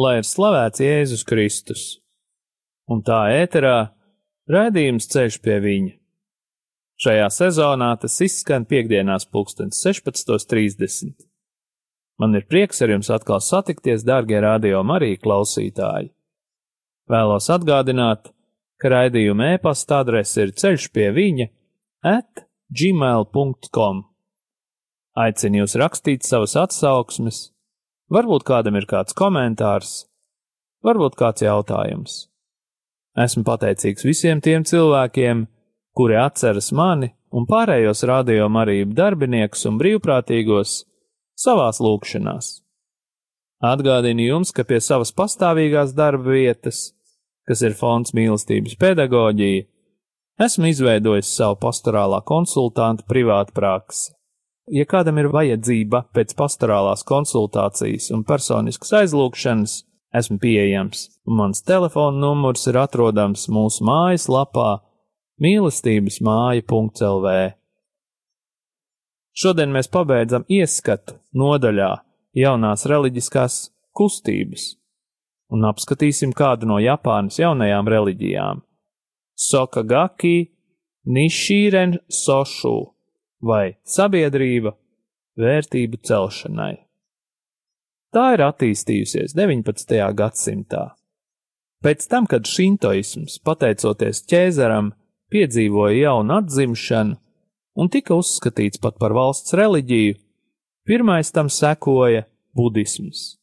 Lai ir slavēts Jēzus Kristus, un tā ēterā raidījums ceļš pie viņa. Šajā sezonā tas izskan piekdienās, pulkstens 16.30. Man ir prieks ar jums atkal satikties, darbie radio Marija klausītāji. Vēlos atgādināt, ka raidījuma e-pasta adrese ir ceļš pie viņa at gmail.com. Aicinu jūs rakstīt savas atsauksmes, Varbūt kādam ir kāds komentārs, varbūt kāds jautājums. Esmu pateicīgs visiem tiem cilvēkiem, kuri atceras mani un pārējos rādījuma arī darbiniekus un brīvprātīgos savās lūkšanās. Atgādinu jums, ka pie savas pastāvīgās darba vietas, kas ir fonds mīlestības pedagoģija, esmu izveidojis savu pastorālā konsultanta privātu praksi. Ja kādam ir vajadzība pēc pastorālās konsultācijas un personiskas aizlūgšanas, esmu pieejams, mans telefona numurs ir atrodams mūsu mājaslapā mīlestības māja.lv. Šodien mēs pabeidzam ieskatu nodaļā jaunās reliģiskās kustības un apskatīsim kādu no Japānas jaunajām reliģijām - Sokagaki Nishīren Sošu vai sabiedrība vērtību celšanai. Tā ir attīstījusies 19. gadsimtā. Pēc tam, kad šintoisms, pateicoties ķēzaram, piedzīvoja jaunu atzimšanu un tika uzskatīts pat par valsts reliģiju, pirmais tam sekoja budisms.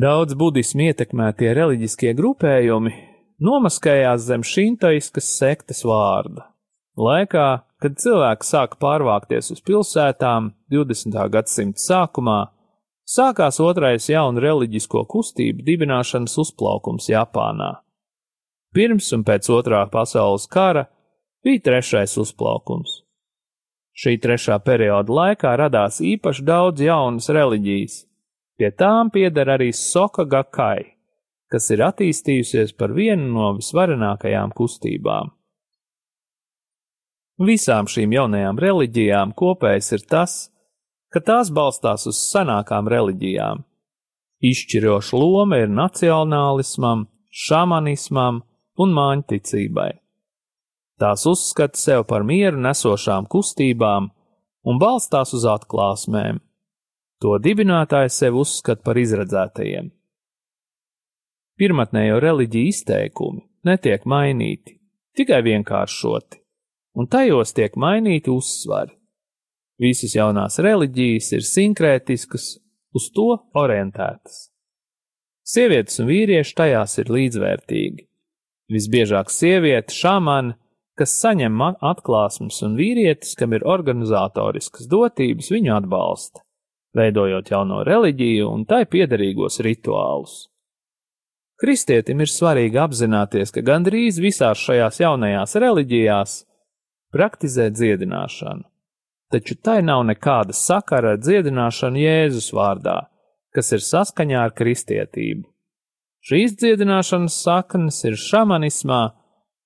Daudz budismu ietekmētie reliģiskie grupējumi nomaskējās zem šintoiskas sektas vārda. Laikā, kad cilvēki sāka pārvākties uz pilsētām 20. gadsimta sākumā, sākās otrais jaunu reliģisko kustību dibināšanas uzplaukums Japānā. Pirms un pēc otrā pasaules kara bija trešais uzplaukums. Šī trešā perioda laikā radās īpaši daudz jaunas reliģijas, pie tām pieder arī Soka Gakai, kas ir attīstījusies par vienu no visvarenākajām kustībām. Visām šīm jaunajām reliģijām kopējs ir tas, ka tās balstās uz senākām reliģijām. Izšķiroša loma ir nacionālismam, šamanismam un māņticībai. Tās uzskata sev par mieru nesošām kustībām un balstās uz atklāsmēm. To dibinātājs sev uzskata par izredzētajiem. Pirmatnējo reliģiju izteikumi netiek mainīti, tikai vienkāršoti un tajos tiek mainīti uzsvari. Visas jaunās reliģijas ir sinkrētiskas, uz to orientētas. Sievietes un vīrieši tajās ir līdzvērtīgi. Visbiežāk sieviete šāmana, kas saņem atklāsmes, un vīrietis, kam ir organizatoriskas dotības, viņu atbalsta, veidojot jauno reliģiju un tai piederīgos rituālus. Kristietim ir svarīgi apzināties, ka gandrīz visās šajās jaunajās reliģijās praktizē dziedināšanu, taču tai nav nekāda sakara ar dziedināšanu Jēzus vārdā, kas ir saskaņā ar kristietību. Šīs dziedināšanas saknes ir šamanismā,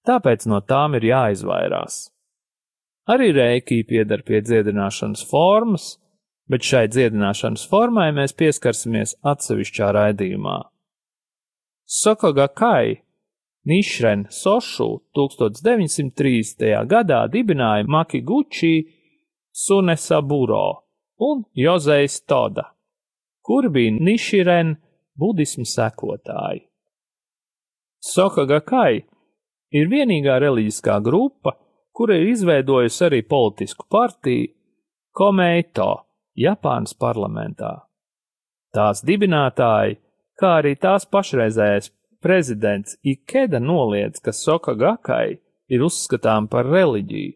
tāpēc no tām ir jāizvairās. Arī reiki pieder pie dziedināšanas formas, bet šai dziedināšanas formai mēs pieskarsimies atsevišķā raidījumā. Sokoga Kai Nišren Sošu 1930. gadā dibināja Makiguchi Sunesaburo un Jozejs Toda, kuri bija Niširen budismu sekotāji. Sokagakai ir vienīgā reliģiskā grupa, kura ir izveidojusi arī politisku partiju Komeito Japānas parlamentā. Tās dibinātāji, kā arī tās pašreizējais prezidents Ikeda noliedz, ka Soka Gakai ir uzskatām par reliģiju,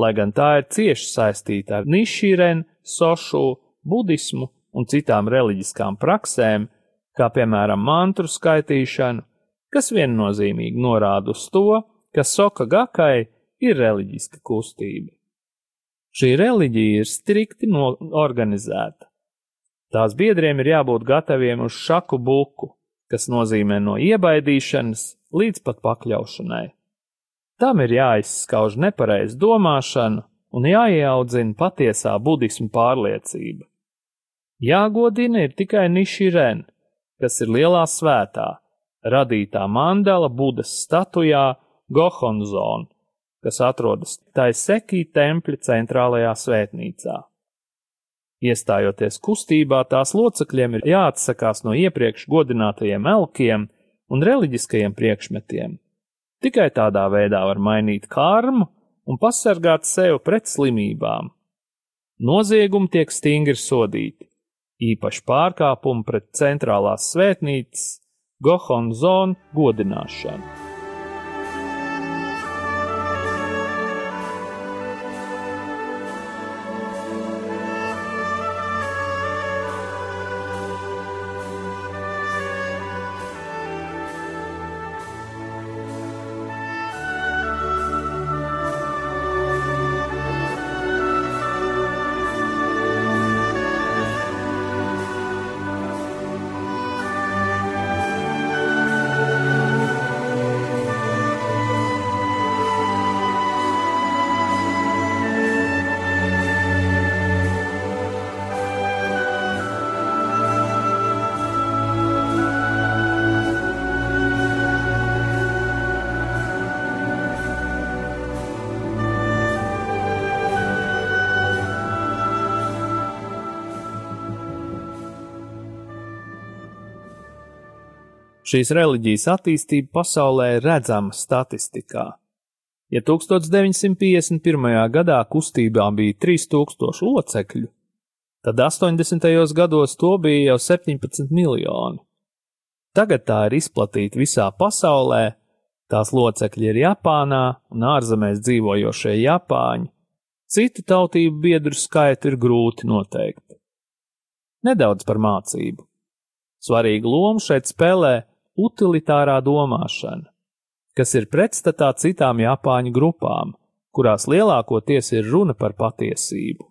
lai gan tā ir cieši saistīta ar Niširen, Sošu, budismu un citām reliģiskām praksēm, kā piemēram mantru skaitīšanu, kas viennozīmīgi norāda uz to, ka Soka Gakai ir reliģiska kustība. Šī reliģija ir strikti organizēta. Tās biedriem ir jābūt gataviem uz šaku buku, kas nozīmē no iebaidīšanas līdz pat pakļaušanai. Tam ir jāizskauž nepareiz domāšana un jāieaudzina patiesā budismu pārliecība. Jāgodina ir tikai Niširen, kas ir lielā svētā, radītā mandala Budas statujā Gohonzon, kas atrodas Taiseki tempļa centrālajā svētnīcā. Iestājoties kustībā, tās locekļiem ir jāatsakās no iepriekš godinātajiem elkiem un reliģiskajiem priekšmetiem. Tikai tādā veidā var mainīt karmu un pasargāt sevi pret slimībām. Noziegumi tiek stingri sodīti, īpaši pārkāpumi pret centrālās svētnīcas Gohonzon godināšanu. Šīs reliģijas attīstība pasaulē ir redzama statistikā. Ja 1951. gadā kustībā bija 3000 locekļu, tad 80. gados to bija jau 17 miljoni. Tagad tā ir izplatīta visā pasaulē, tās locekļi ir Japānā un ārzemēs dzīvojošie Japāņi, citu tautību biedru skaitu ir grūti noteikt. Nedaudz par mācību. Svarīgu lomu šeit spēlē utilitārā domāšana, kas ir pretstatā citām Japāņu grupām, kurās lielākoties ir runa par patiesību.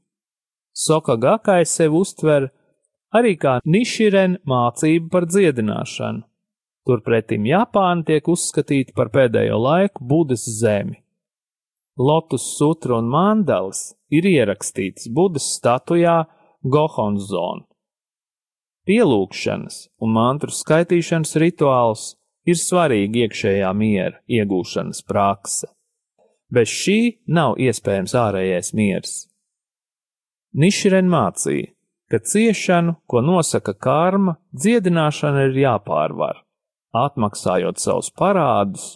Soka Gakai sev uztver arī kā niširen mācību par dziedināšanu. Turpretim Japāna tiek uzskatīta par pēdējo laiku Budas zemi. Lotus sutra un mandalas ir ierakstītas Budas statujā Gohonzon, Pielūgšanas un mantru skaitīšanas rituāls ir svarīga iekšējā miera iegūšanas prakse. Bez šī nav iespējams ārējais miers. Nišren mācīja, ka ciešanu, ko nosaka karma, dziedināšana ir jāpārvar, atmaksājot savus parādus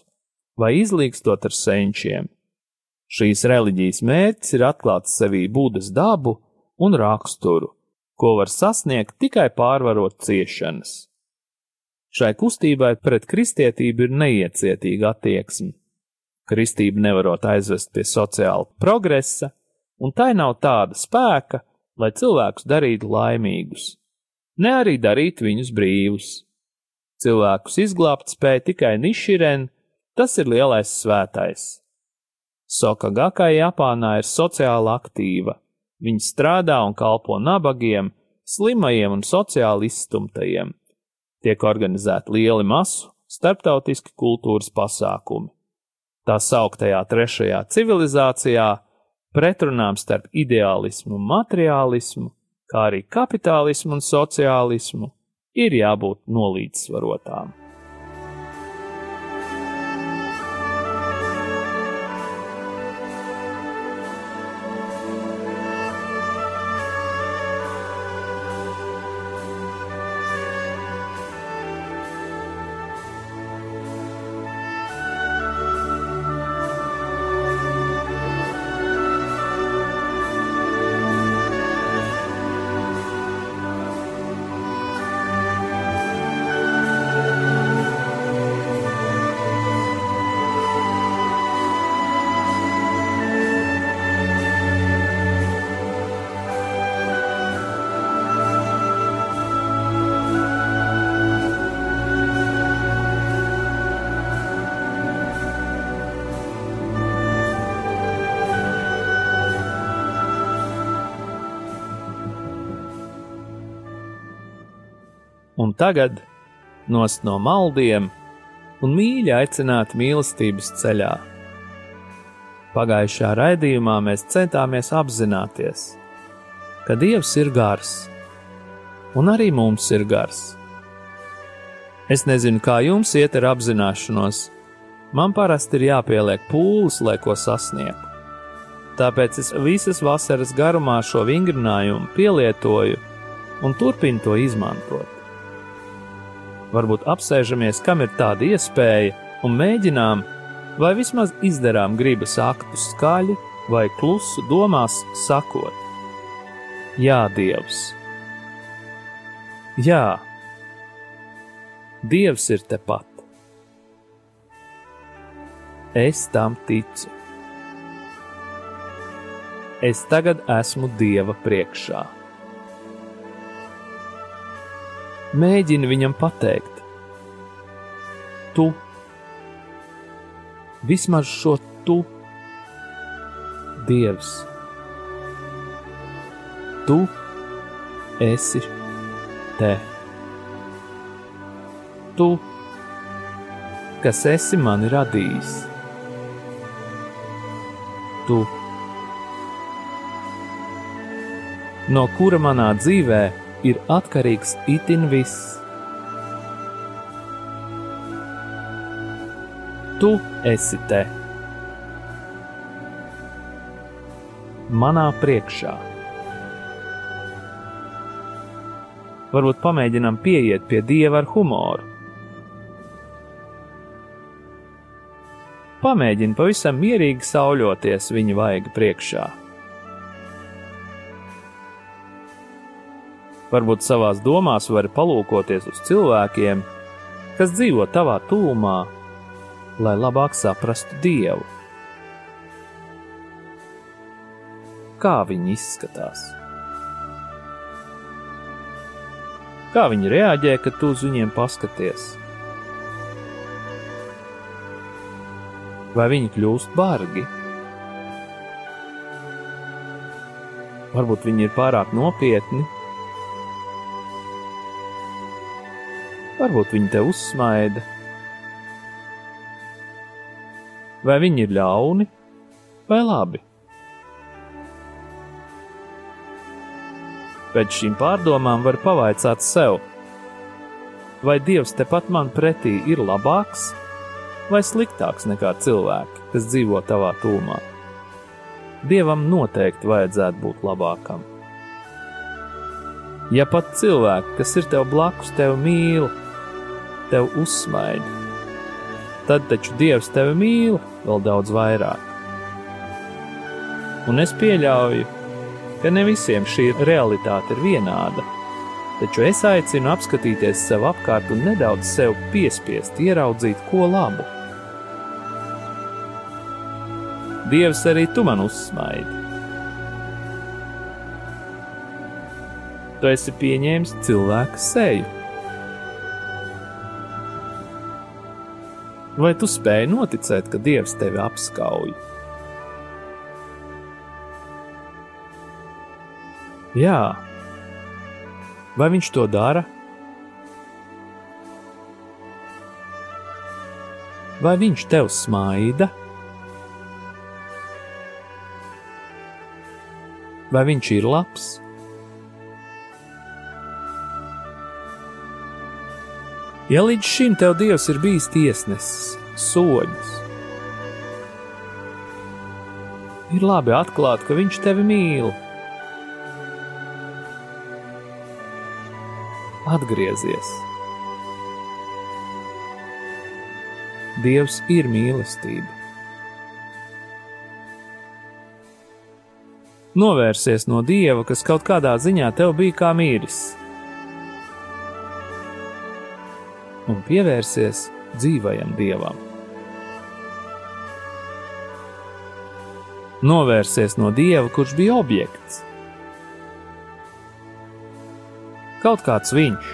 vai izlīgstot ar senčiem. Šīs reliģijas mērķis ir atklāt sevī Budas dabu un raksturu, ko var sasniegt tikai pārvarot ciešanas. Šai kustībai pret kristietību ir neiecietīga attieksme. Kristība nevarot aizvest pie sociāla progresa, un tai nav tāda spēka, lai cilvēkus darītu laimīgus, ne arī darīt viņus brīvus. Cilvēkus izglābt spēja tikai Niširen, tas ir lielais svētais. Soka Gakai Japānā ir sociāli aktīva, Viņi strādā un kalpo nabagiem, slimajiem un sociāli izstumtajiem. Tiek organizēti lieli masu, starptautiski kultūras pasākumi. Tā sauktajā trešajā civilizācijā pretrunām starp ideālismu un materiālismu, kā arī kapitālismu un sociālismu, ir jābūt nolīdzsvarotām. Un tagad nost no maldiem un mīļi aicināt mīlestības ceļā. Pagājušā raidījumā mēs centāmies apzināties, ka Dievs ir gars, un arī mums ir gars. Es nezinu, kā jums iet ar apzināšanos, man parasti ir jāpieliek pūles, lai ko sasniegtu. Tāpēc es visas vasaras garumā šo vingrinājumu pielietoju un turpinu to izmantot. Varbūt apsēžamies, kam ir tāda iespēja, un mēģinām, vai vismaz izdarām gribas aktu skaļi vai klusu domās sakot: Jā, Dievs! Jā, Dievs ir tepat! Es tam ticu! es tagad esmu Dieva priekšā. Mēģini viņam pateikt, tu, vismaz šo tu, Dievs, tu esi te. Tu, kas esi mani radījis, tu. No kura manā dzīvē ir atkarīgs itin viss. Tu esi te, manā priekšā. Varbūt pamēģinām pieiet pie dieva ar humoru. Pamēģini pavisam mierīgi sauļoties viņa vaiga priekšā. Varbūt savās domās vari palūkoties uz cilvēkiem, kas dzīvo tavā tūmā, lai labāk saprastu Dievu. Kā viņi izskatās? Kā viņi reaģē, kad tu uz viņiem paskaties? Vai viņi kļūst bargi? Varbūt viņi ir pārāk nopietni Varbūt viņi te uzsmaida. Vai viņi ir ļauni vai labi? Pēc šīm pārdomām var pavaicāt sev, vai Dievs tepat man pretī ir labāks vai sliktāks nekā cilvēki, kas dzīvo tavā tūmā. Dievam noteikti vajadzētu būt labākam. Ja pat cilvēki, kas ir tev blakus, tevi mīl, tev uzsmaida. Tad taču Dievs tevi mīl vēl daudz vairāk. Un es pieļauju, ka ne visiem šī realitāte ir vienāda, taču es aicinu apskatīties sev apkārt un nedaudz sev piespiest ieraudzīt ko labu. Dievs arī tu man uzsmaidi. Tu esi pieņēmis cilvēka seju Vai tu spēj noticēt, ka Dievs tevi apskauj? Jā, vai viņš to dara? Vai viņš tev smaida? Vai viņš ir labs? Ja līdz šim tev Dievs ir bijis tiesnesis, soļus, ir labi atklāt, ka Viņš tevi mīl. Atgriezies! Dievs ir mīlestība. Novērsies no Dieva, kas kaut kādā ziņā tev bija kā mīris un pievērsies dzīvajam dievam. Novērsies no dieva, kurš bija objekts. Kaut kāds viņš,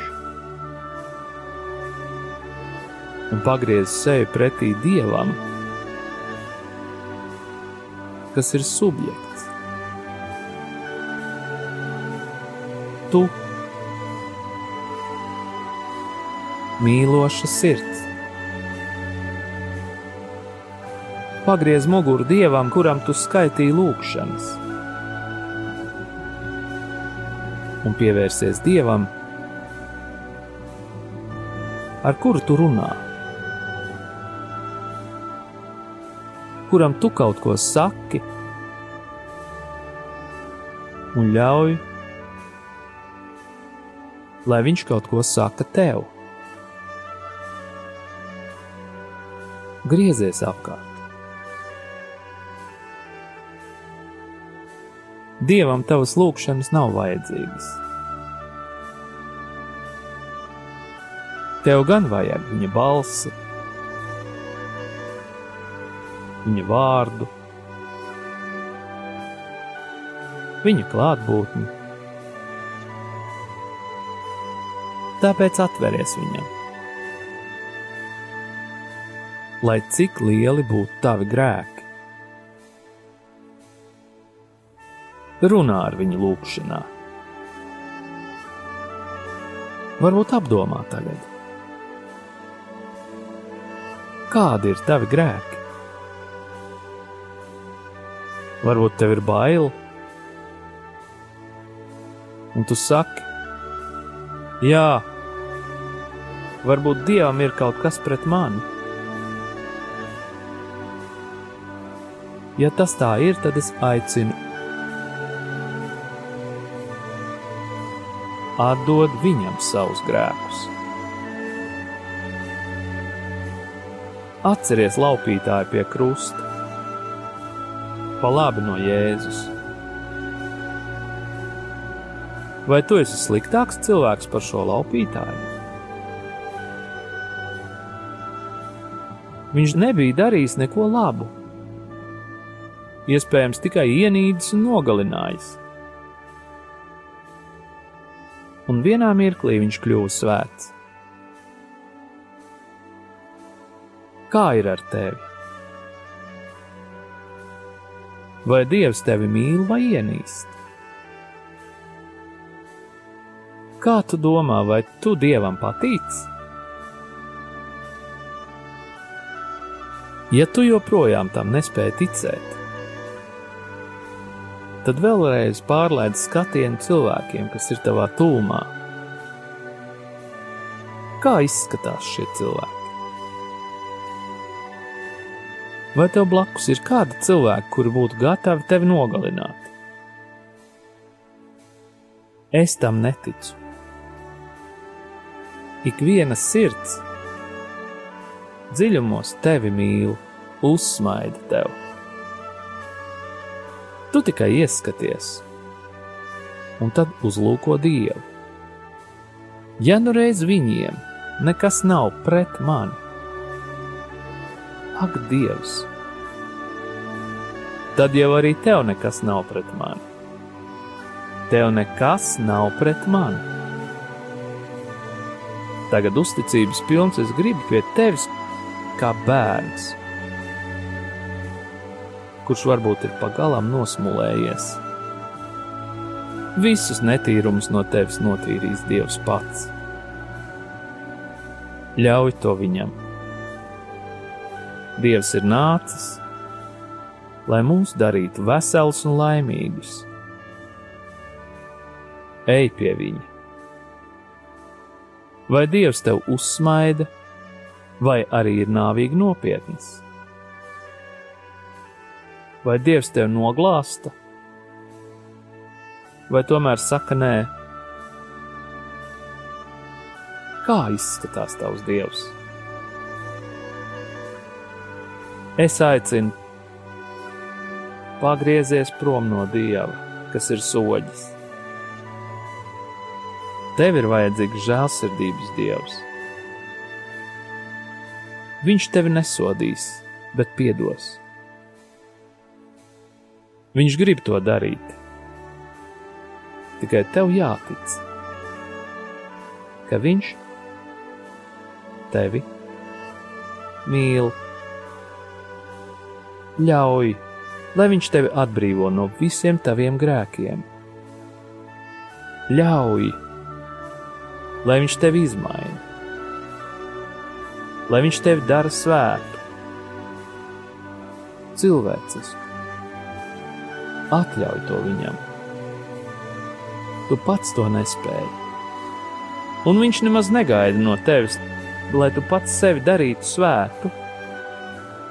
un pagriez sevi pretī dievam, kas ir subjekts. Tu mīloša sirds. Pagriez muguru dievam, kuram tu skaitīji lūgšanas, un pievērsies dievam, ar kuru tu runā. Kuram tu kaut ko saki, un ļauj, lai viņš kaut ko saka tev. Griezies apkārt. Dievam tavas lūgšanas nav vajadzīgas. Tev gan vajag viņa balsi, viņa vārdu, viņa klātbūtni. Tāpēc atveries viņam. Lai cik lieli būtu tavi grēki, runā ar viņu lūgšanā. Varbūt apdomā tagad kādi ir tavi grēki? Varbūt tev ir bail, un tu saki, jā, varbūt dievam ir kaut kas pret mani. Ja tas tā ir, tad es aicinu atdod viņam savus grēkus. Atceries laupītāju pie krusta, pa labi no Jēzus. Vai tu esi sliktāks cilvēks par šo laupītāju? Viņš nebija darījis neko labu. Iespējams, tikai ienīdis un nogalinājis. Un vienā mirklī viņš kļuva svēts. Kā ir ar tevi? Vai Dievs tevi mīl vai ienīst? Kā tu domā, vai tu Dievam patīc? Ja tu joprojām tam nespēji ticēt, tad vēlreiz pārlaid skatienu cilvēkiem, kas ir tavā tūmā. Kā izskatās šie cilvēki? Vai tev blakus ir kādi cilvēki, kuri būtu gatavi tevi nogalināt? Es tam neticu. Ik viena sirds dziļumos tevi mīl, uzsmaida tev. Tu tikai ieskaties, un tad uzlūko Dievu. Ja nu reiz viņiem nekas nav pret mani, ak, Dievs! Tad jau arī tev nekas nav pret mani. Tev nekas nav pret mani. Tagad uzticības pilns es gribu pie tevis kā bērns, kurš varbūt ir pagalām nosmulējies. Visus netīrumus no tevis notīrīs Dievs pats. Ļauj to viņam! Dievs ir nācis, lai mūs darītu veselus un laimīgus. Ej pie viņa! Vai Dievs tev uzsmaida, vai arī ir nāvīgi nopietns? Vai Dievs tev noglāsta, vai tomēr saka nē? Kā izskatās tavs Dievs? Es aicinu, pagriezies prom no Dieva, kas ir soģis. Tev ir vajadzīgs žēlsirdības Dievs. Viņš tevi nesodīs, bet piedos. Viņš grib to darīt. Tikai tev jātic, ka viņš tevi mīl ļauj, lai viņš tevi atbrīvo no visiem taviem grēkiem. Ļauj, lai viņš tevi izmaina, lai viņš tevi dara svētu, cilvēcisku. Atļauj to viņam. Tu pats to nespēji. Un viņš nemaz negaida no tevis, lai tu pats sevi darītu svētu.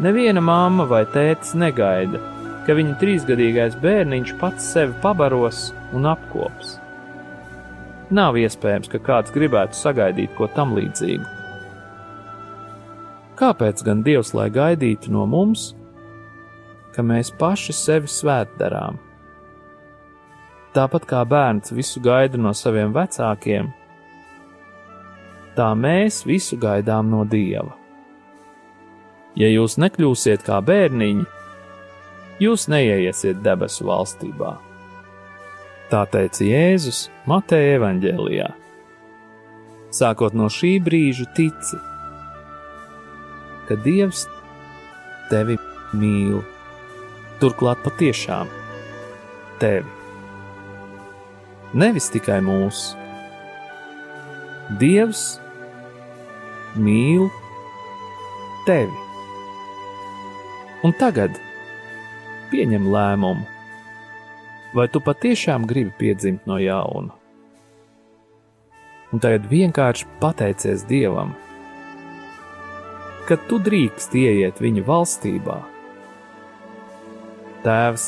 Neviena mamma vai tētis negaida, ka viņa trīsgadīgais bērniņš pats sevi pabaros un apkops. Nav iespējams, ka kāds gribētu sagaidīt ko tam līdzīgu. Kāpēc gan Dievs lai gaidītu no mums, ka mēs paši sevi svētdarām? Tāpat kā bērns visu gaida no saviem vecākiem, tā mēs visu gaidām no Dieva. Ja jūs nekļūsiet kā bērniņi, jūs neieiesiet debesu valstībā. Tā teica Jēzus Mateja evaņģēlijā. Sākot no šī brīža tici, ka Dievs tevi mīl, turklāt patiešām tevi. Nevis tikai mūsu. Dievs mīl tevi. Un tagad pieņem lēmumu vai tu patiešām gribi piedzimt no jauna? Un tagad vienkārši pateicies Dievam, ka tu drīkst ieiet viņa valstībā. Tēvs,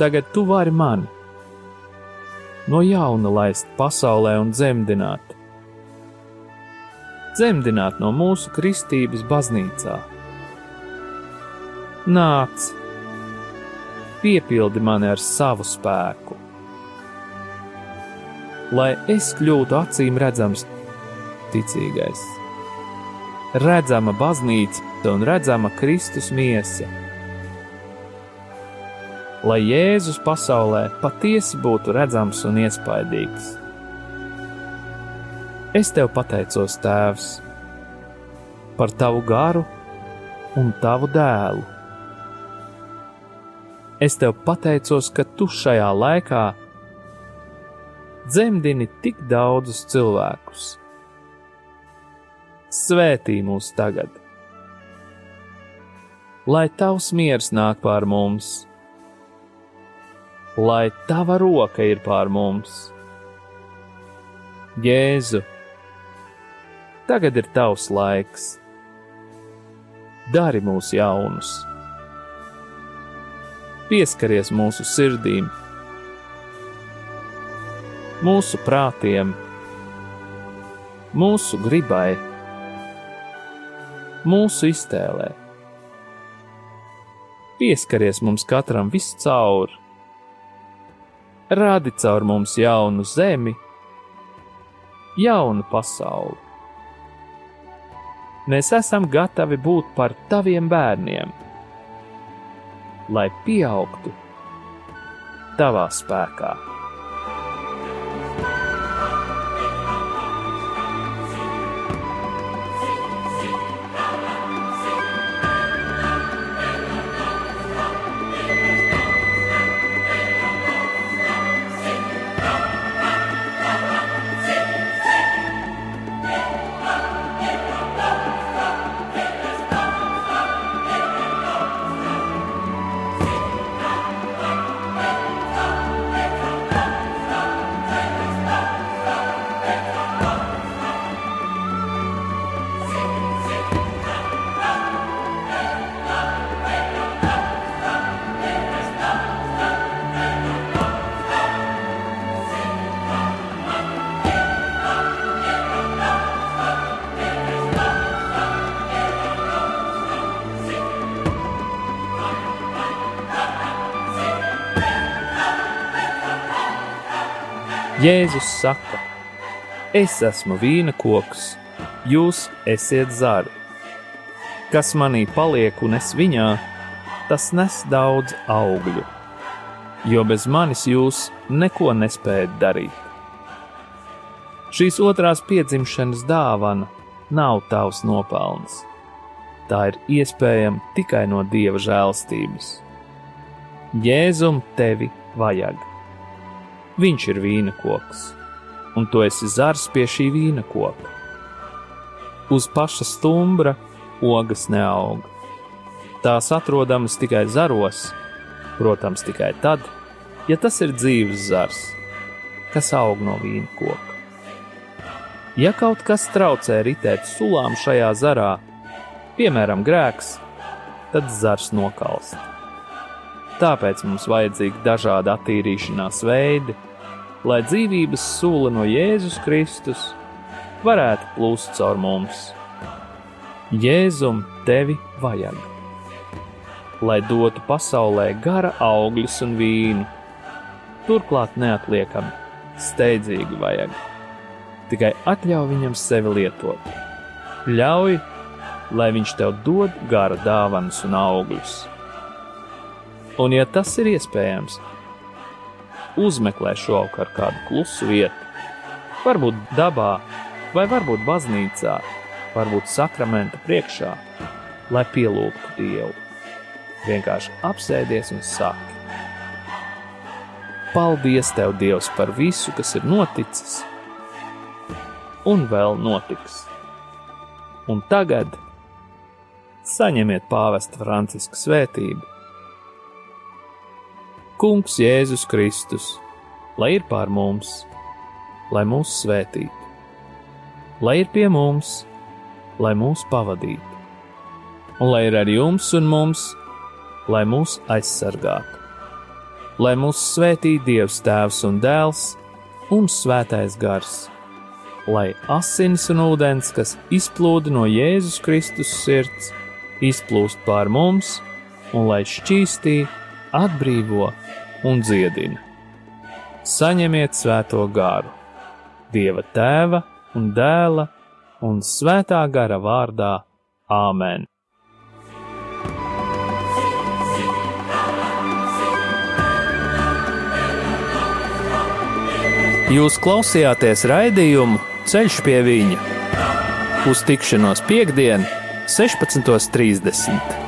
tagad tu vari mani no jauna laist pasaulē un dzemdināt. Dzemdināt no mūsu kristības baznīcā. Nāc! piepildi mani ar savu spēku. Lai es kļūtu acīm redzams, ticīgais, redzama baznīca un redzama Kristus miesa. Lai Jēzus pasaulē patiesi būtu redzams un iespaidīgs. Es tev pateicos, Tēvs, par tavu garu un tavu dēlu es tev pateicos, ka tu šajā laikā dzemdini tik daudzus cilvēkus. Svētī mūs tagad, lai tavs miers nāk pār mums, lai tava roka ir pār mums. Jēzu, tagad ir tavs laiks, dari mūs jaunus! pieskaries mūsu sirdīm, mūsu prātiem, mūsu gribai, mūsu iztēlē. Pieskaries mums katram viscaur, rādi caur mums jaunu zemi, jaunu pasauli. Mēs esam gatavi būt par taviem bērniem lai pieaugtu tavā spēkā. Jēzus saka: Es esmu vīna koks, jūs esat zari. Kas manī paliek un es viņā, tas nes daudz augļu, jo bez manis jūs neko nespējat darīt. Šīs otrās piedzimšanas dāvana nav tavs nopelns. Tā ir iespējama tikai no dieva žēlstības. Jēzum tevi vajag! Viņš ir vīna koks, un tu esi zars pie šī vīna koka. Uz paša stumbra ogas neaug. Tās atrodamas tikai zaros, protams, tikai tad, ja tas ir dzīves zars, kas aug no vīna koka. Ja kaut kas traucē ritēt sulām šajā zarā, piemēram, grēks, tad zars nokalst. Tāpēc mums vajadzīgi dažādi attīrīšanās veidi, lai dzīvības sula no Jēzus Kristus varētu plūst caur mums. Jēzum tevi vajag, lai dotu pasaulē gara augļus un vīnu, turklāt neatliekami, steidzīgi vajag tikai atļauj viņam sevi lietot. Ļauj, lai viņš tev dod gara dāvanas un augļus. Un, ja tas ir iespējams, uzmeklē šovakar kādu klusu vietu, varbūt dabā, vai varbūt baznīcā, varbūt sakramenta priekšā, lai pielūgtu Dievu. Vienkārši apsēdies un saki. Paldies, Tev, Dievs, par visu, kas ir noticis! un vēl notiks. Un tagad saņemiet pāvesta Franciska svētību. Kungs Jēzus Kristus, lai ir pār mums, lai mūs svētītu, lai ir pie mums, lai mūs pavadītu, un lai ir ar jums un mums, lai mūs aizsargātu, lai mūs svētī Dievs Tēvs un Dēls un Svētais Gars lai asins un ūdens, kas izplūda no Jēzus Kristus sirds, izplūst pār mums, un lai šķīstī, atbrīvo un dziedina. Saņemiet svēto garu, Dieva tēva un dēla un svētā gara vārdā Āmen! Jūs klausījāties raidījumu Ceļš pie viņa uz tikšanos piekdien, 16.30.